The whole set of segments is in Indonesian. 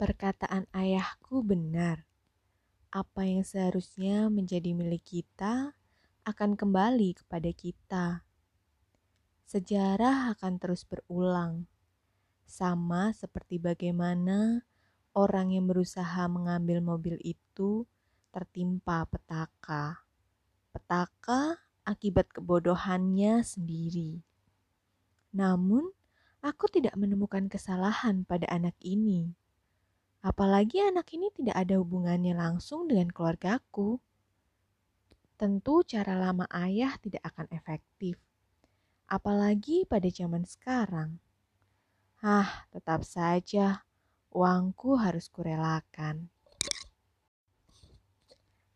Perkataan ayahku benar. Apa yang seharusnya menjadi milik kita akan kembali kepada kita. Sejarah akan terus berulang, sama seperti bagaimana orang yang berusaha mengambil mobil itu tertimpa petaka. Petaka akibat kebodohannya sendiri. Namun, aku tidak menemukan kesalahan pada anak ini. Apalagi anak ini tidak ada hubungannya langsung dengan keluargaku. Tentu cara lama ayah tidak akan efektif. Apalagi pada zaman sekarang. Ah, tetap saja uangku harus kurelakan.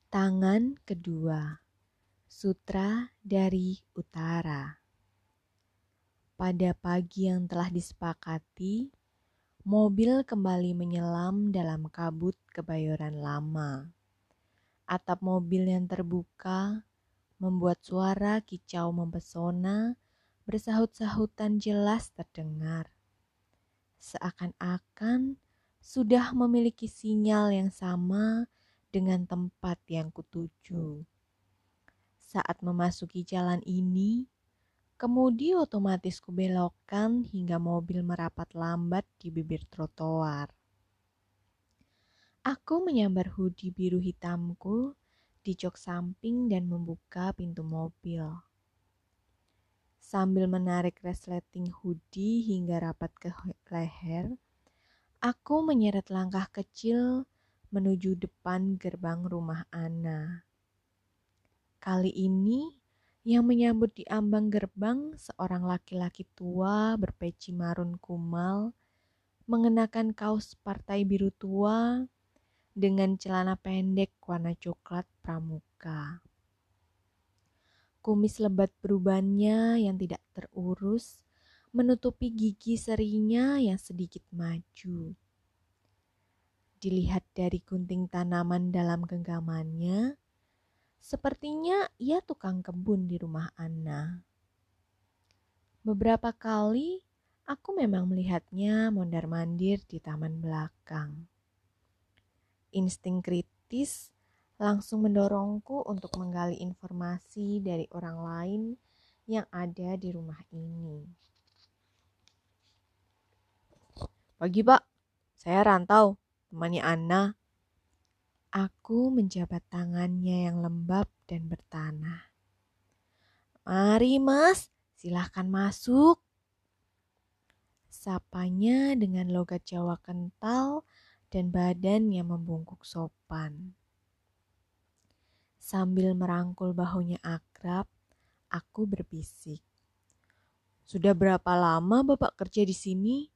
Tangan kedua. Sutra dari Utara. Pada pagi yang telah disepakati, mobil kembali menyelam dalam kabut kebayoran lama. Atap mobil yang terbuka membuat suara kicau mempesona bersahut-sahutan jelas terdengar. Seakan-akan sudah memiliki sinyal yang sama dengan tempat yang kutuju. Saat memasuki jalan ini, kemudi otomatis kubelokkan hingga mobil merapat lambat di bibir trotoar. Aku menyambar hoodie biru hitamku di jok samping dan membuka pintu mobil. Sambil menarik resleting hoodie hingga rapat ke leher, aku menyeret langkah kecil menuju depan gerbang rumah Ana. Kali ini, yang menyambut di ambang gerbang seorang laki-laki tua berpeci marun kumal, mengenakan kaos partai biru tua dengan celana pendek warna coklat pramuka. Kumis lebat berubannya yang tidak terurus menutupi gigi serinya yang sedikit maju. Dilihat dari gunting tanaman dalam genggamannya, Sepertinya ia tukang kebun di rumah Anna. Beberapa kali aku memang melihatnya mondar-mandir di taman belakang. Insting kritis langsung mendorongku untuk menggali informasi dari orang lain yang ada di rumah ini. Pagi pak, saya rantau, temannya Anna. Aku menjabat tangannya yang lembab dan bertanah. Mari mas, silahkan masuk. Sapanya dengan logat Jawa kental dan badan yang membungkuk sopan. Sambil merangkul bahunya akrab, aku berbisik. Sudah berapa lama Bapak kerja di sini?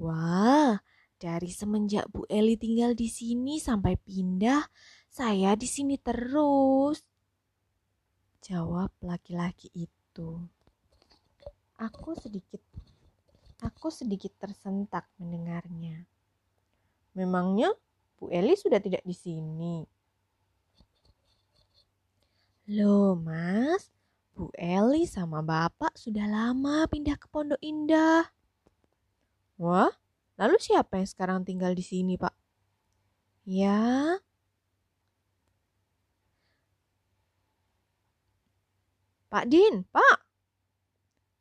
Wah, dari semenjak Bu Eli tinggal di sini sampai pindah, saya di sini terus. Jawab laki-laki itu. Aku sedikit aku sedikit tersentak mendengarnya. Memangnya Bu Eli sudah tidak di sini? Loh, Mas, Bu Eli sama Bapak sudah lama pindah ke Pondok Indah. Wah, Lalu siapa yang sekarang tinggal di sini, Pak? Ya. Pak Din, Pak.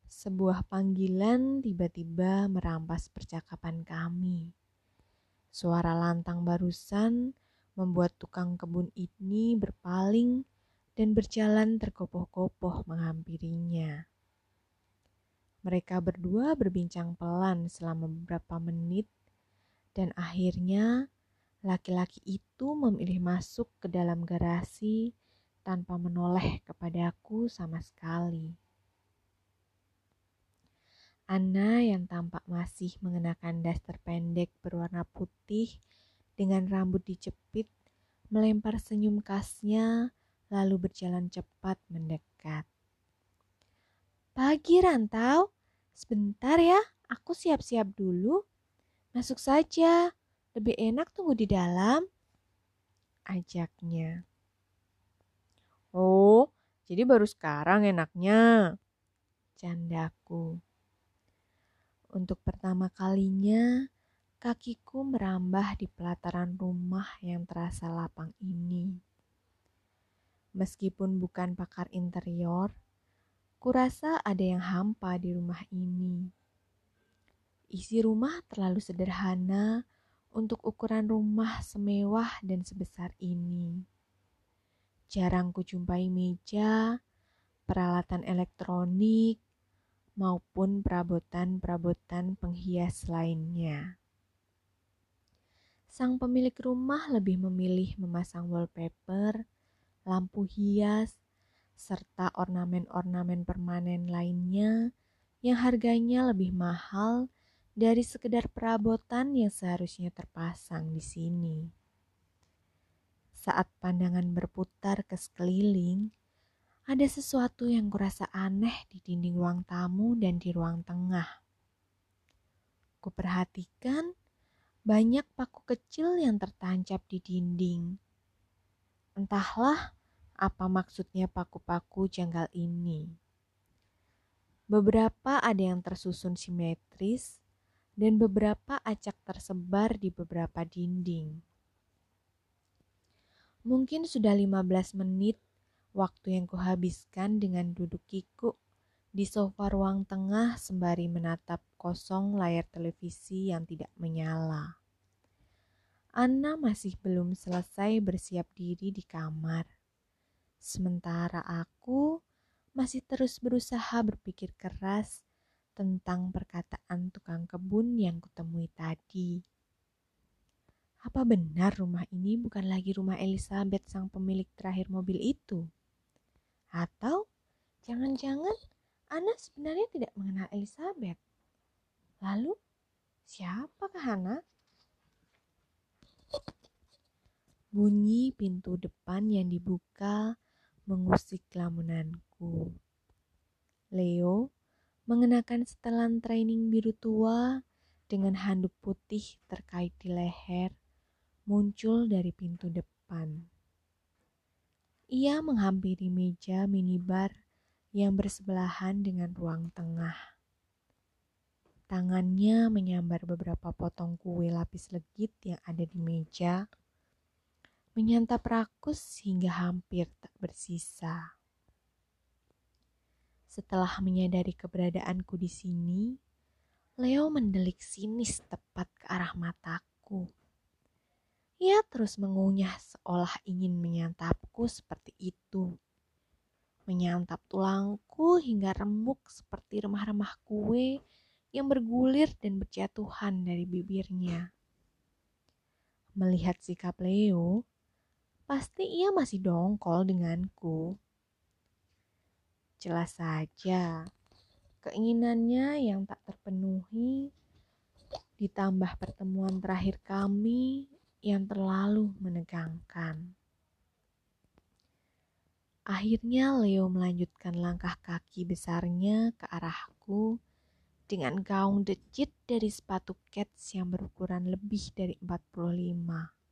Sebuah panggilan tiba-tiba merampas percakapan kami. Suara lantang barusan membuat tukang kebun ini berpaling dan berjalan terkopoh-kopoh menghampirinya. Mereka berdua berbincang pelan selama beberapa menit, dan akhirnya laki-laki itu memilih masuk ke dalam garasi tanpa menoleh kepadaku sama sekali. Anna yang tampak masih mengenakan daster pendek berwarna putih dengan rambut dicepit melempar senyum khasnya lalu berjalan cepat mendekat. Pagi rantau, sebentar ya, aku siap-siap dulu. Masuk saja, lebih enak tunggu di dalam. Ajaknya. Oh, jadi baru sekarang enaknya. Candaku. Untuk pertama kalinya, kakiku merambah di pelataran rumah yang terasa lapang ini. Meskipun bukan pakar interior, kurasa ada yang hampa di rumah ini. Isi rumah terlalu sederhana untuk ukuran rumah semewah dan sebesar ini. Jarang kujumpai meja, peralatan elektronik, maupun perabotan-perabotan penghias lainnya. Sang pemilik rumah lebih memilih memasang wallpaper, lampu hias, serta ornamen-ornamen permanen lainnya yang harganya lebih mahal dari sekedar perabotan yang seharusnya terpasang di sini. Saat pandangan berputar ke sekeliling, ada sesuatu yang kurasa aneh di dinding ruang tamu dan di ruang tengah. Kuperhatikan banyak paku kecil yang tertancap di dinding. Entahlah apa maksudnya paku-paku janggal ini. Beberapa ada yang tersusun simetris dan beberapa acak tersebar di beberapa dinding. Mungkin sudah 15 menit waktu yang kuhabiskan dengan duduk kikuk di sofa ruang tengah sembari menatap kosong layar televisi yang tidak menyala. Anna masih belum selesai bersiap diri di kamar. Sementara aku masih terus berusaha berpikir keras tentang perkataan tukang kebun yang kutemui tadi. Apa benar rumah ini bukan lagi rumah Elizabeth sang pemilik terakhir mobil itu? Atau jangan-jangan Ana sebenarnya tidak mengenal Elizabeth. Lalu, siapakah Hana? Bunyi pintu depan yang dibuka mengusik lamunanku. Leo mengenakan setelan training biru tua dengan handuk putih terkait di leher muncul dari pintu depan. Ia menghampiri meja minibar yang bersebelahan dengan ruang tengah. Tangannya menyambar beberapa potong kue lapis legit yang ada di meja, menyantap rakus hingga hampir tak bersisa. Setelah menyadari keberadaanku di sini, Leo mendelik sinis tepat ke arah mataku. Ia terus mengunyah seolah ingin menyantapku seperti itu menyantap tulangku hingga remuk seperti remah-remah kue yang bergulir dan berjatuhan dari bibirnya. Melihat sikap Leo, pasti ia masih dongkol denganku. Jelas saja, keinginannya yang tak terpenuhi ditambah pertemuan terakhir kami yang terlalu menegangkan. Akhirnya Leo melanjutkan langkah kaki besarnya ke arahku dengan gaung decit dari sepatu cats yang berukuran lebih dari 45.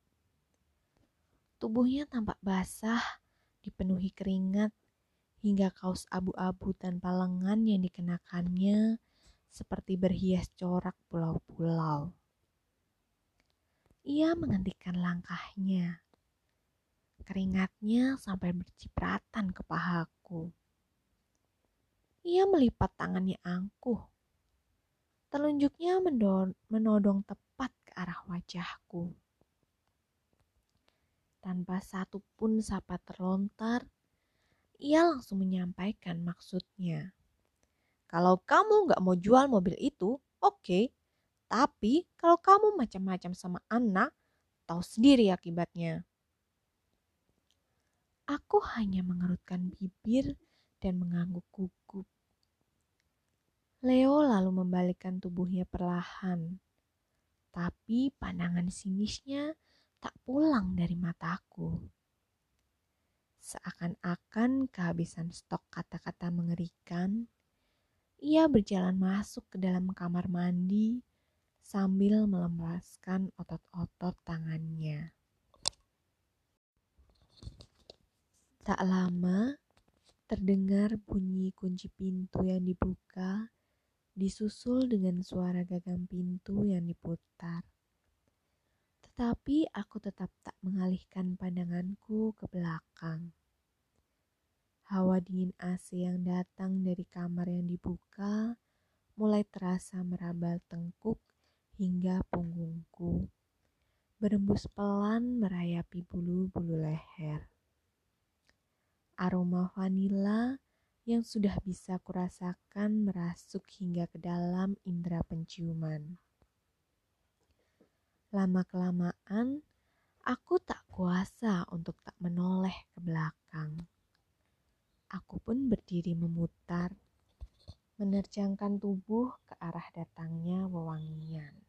Tubuhnya tampak basah, dipenuhi keringat, hingga kaos abu-abu tanpa lengan yang dikenakannya seperti berhias corak pulau-pulau. Ia menghentikan langkahnya Keringatnya sampai bercipratan ke pahaku. Ia melipat tangannya angkuh. Telunjuknya menodong tepat ke arah wajahku. Tanpa satu pun sapa terlontar, ia langsung menyampaikan maksudnya. Kalau kamu nggak mau jual mobil itu, oke. Okay. Tapi kalau kamu macam-macam sama anak, tahu sendiri akibatnya. Aku hanya mengerutkan bibir dan mengangguk gugup. Leo lalu membalikkan tubuhnya perlahan, tapi pandangan sinisnya tak pulang dari mataku. Seakan-akan kehabisan stok kata-kata mengerikan, ia berjalan masuk ke dalam kamar mandi sambil melepaskan otot-otot tangannya. Tak lama, terdengar bunyi kunci pintu yang dibuka, disusul dengan suara gagang pintu yang diputar. Tetapi aku tetap tak mengalihkan pandanganku ke belakang. Hawa dingin AC yang datang dari kamar yang dibuka mulai terasa meraba tengkuk hingga punggungku. Berembus pelan merayapi bulu-bulu leher. Aroma vanila yang sudah bisa kurasakan merasuk hingga ke dalam indera penciuman. Lama-kelamaan, aku tak kuasa untuk tak menoleh ke belakang. Aku pun berdiri memutar, menerjangkan tubuh ke arah datangnya wewangian.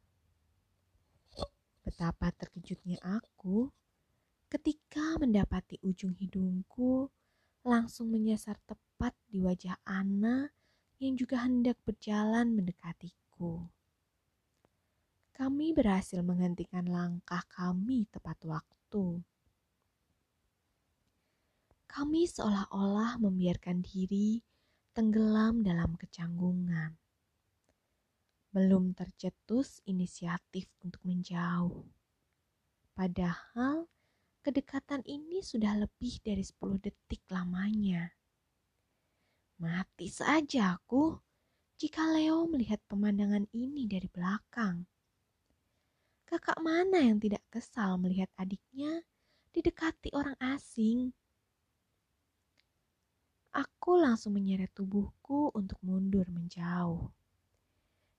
Betapa terkejutnya aku ketika mendapati ujung hidungku langsung menyasar tepat di wajah Ana yang juga hendak berjalan mendekatiku kami berhasil menghentikan langkah kami tepat waktu. Kami seolah-olah membiarkan diri tenggelam dalam kecanggungan. Belum tercetus inisiatif untuk menjauh. Padahal kedekatan ini sudah lebih dari 10 detik lamanya. Mati saja aku jika Leo melihat pemandangan ini dari belakang. Kakak mana yang tidak kesal melihat adiknya didekati orang asing? Aku langsung menyeret tubuhku untuk mundur menjauh.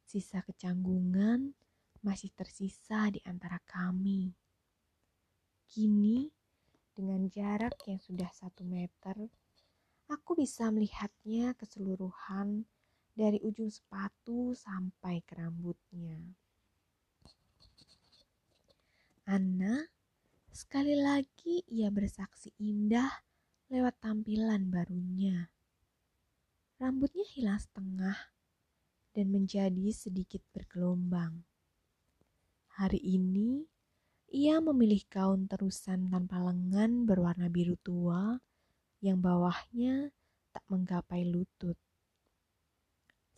Sisa kecanggungan masih tersisa di antara kami. Kini, dengan jarak yang sudah satu meter, aku bisa melihatnya keseluruhan dari ujung sepatu sampai ke rambutnya. Anna, sekali lagi ia bersaksi indah lewat tampilan barunya. Rambutnya hilang setengah dan menjadi sedikit bergelombang. Hari ini, ia memilih gaun terusan tanpa lengan berwarna biru tua yang bawahnya tak menggapai lutut.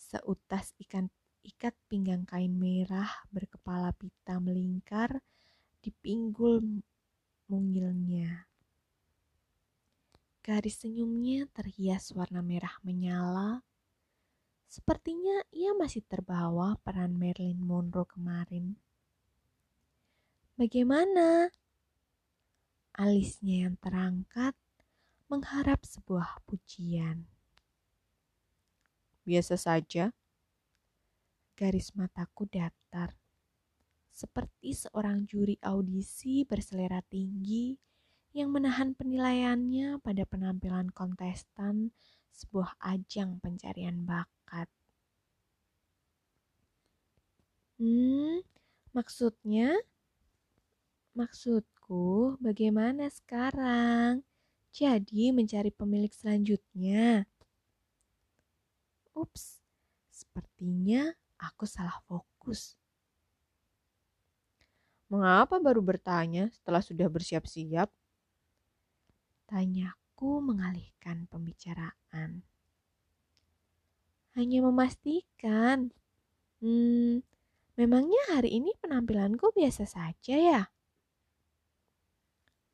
Seutas ikan ikat pinggang kain merah berkepala pita melingkar di pinggul mungilnya. Garis senyumnya terhias warna merah menyala. Sepertinya ia masih terbawa peran Marilyn Monroe kemarin. Bagaimana? Alisnya yang terangkat mengharap sebuah pujian. Biasa saja. Garis mataku datar seperti seorang juri audisi berselera tinggi yang menahan penilaiannya pada penampilan kontestan sebuah ajang pencarian bakat. Hmm, maksudnya? Maksudku, bagaimana sekarang? Jadi mencari pemilik selanjutnya. Ups, sepertinya aku salah fokus. Mengapa baru bertanya setelah sudah bersiap-siap? Tanyaku mengalihkan pembicaraan. Hanya memastikan. Hmm, memangnya hari ini penampilanku biasa saja ya?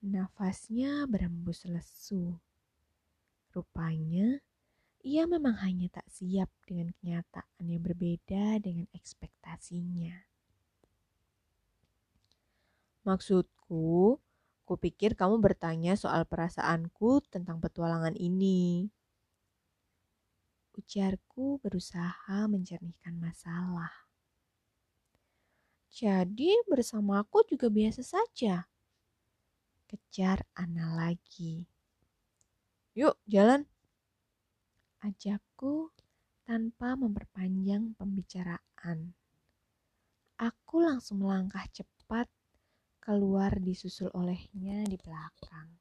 Nafasnya berembus lesu. Rupanya, ia memang hanya tak siap dengan kenyataan yang berbeda dengan ekspektasinya. Maksudku, kupikir kamu bertanya soal perasaanku tentang petualangan ini. Ujarku berusaha mencernihkan masalah. Jadi bersamaku juga biasa saja. Kejar Ana lagi. Yuk, jalan. Ajakku tanpa memperpanjang pembicaraan. Aku langsung melangkah cepat keluar disusul olehnya di belakang.